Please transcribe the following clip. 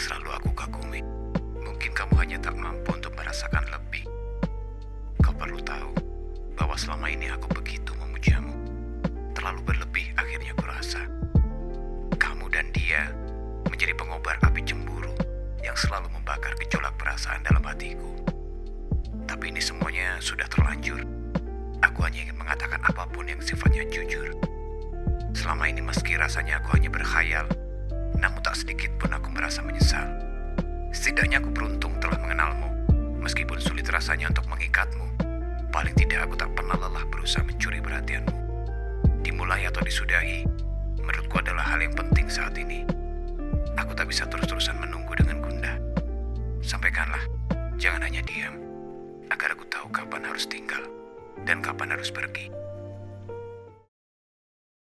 selalu aku kagumi. Mungkin kamu hanya tak mampu untuk merasakan lebih. Kau perlu tahu bahwa selama ini aku begitu memujamu. Terlalu berlebih akhirnya kurasa. Kamu dan dia menjadi pengobar api cemburu yang selalu membakar gejolak perasaan dalam hatiku. Tapi ini semuanya sudah terlanjur. Aku hanya ingin mengatakan apa pun yang sifatnya jujur. Selama ini meski rasanya aku hanya berkhayal, namun tak sedikit pun merasa menyesal. Setidaknya aku beruntung telah mengenalmu, meskipun sulit rasanya untuk mengikatmu. Paling tidak aku tak pernah lelah berusaha mencuri perhatianmu. Dimulai atau disudahi, menurutku adalah hal yang penting saat ini. Aku tak bisa terus-terusan menunggu dengan gundah. Sampaikanlah, jangan hanya diam, agar aku tahu kapan harus tinggal dan kapan harus pergi.